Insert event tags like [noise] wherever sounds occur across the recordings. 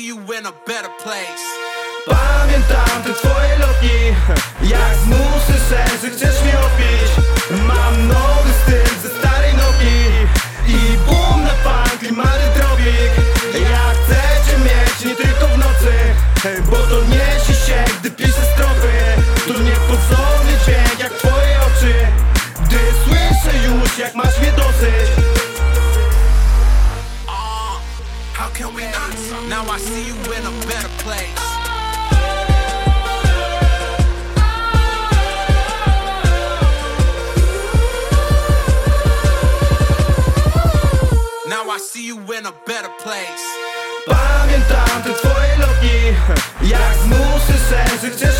see you in a better place. Pamiętam te twoje lotni Jak z musy sensy chcesz mnie opić Mam nowy styl ze starej nogi I boom na funk, klimaty drobik. Ja chcę cię mieć nie tylko w nocy Bo to niesie się, gdy piszę strofy To niepozorny dźwięk jak twoje oczy Gdy słyszę już jak masz mnie dosyć. How can we not? Now I see you in a better place. Now I see you in a better place. [laughs]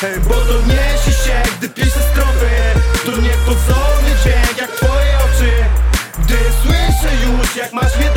Bo doniesie się, gdy piszę strofy To nie niepozorny dzień, jak twoje oczy. Gdy słyszę już jak masz mnie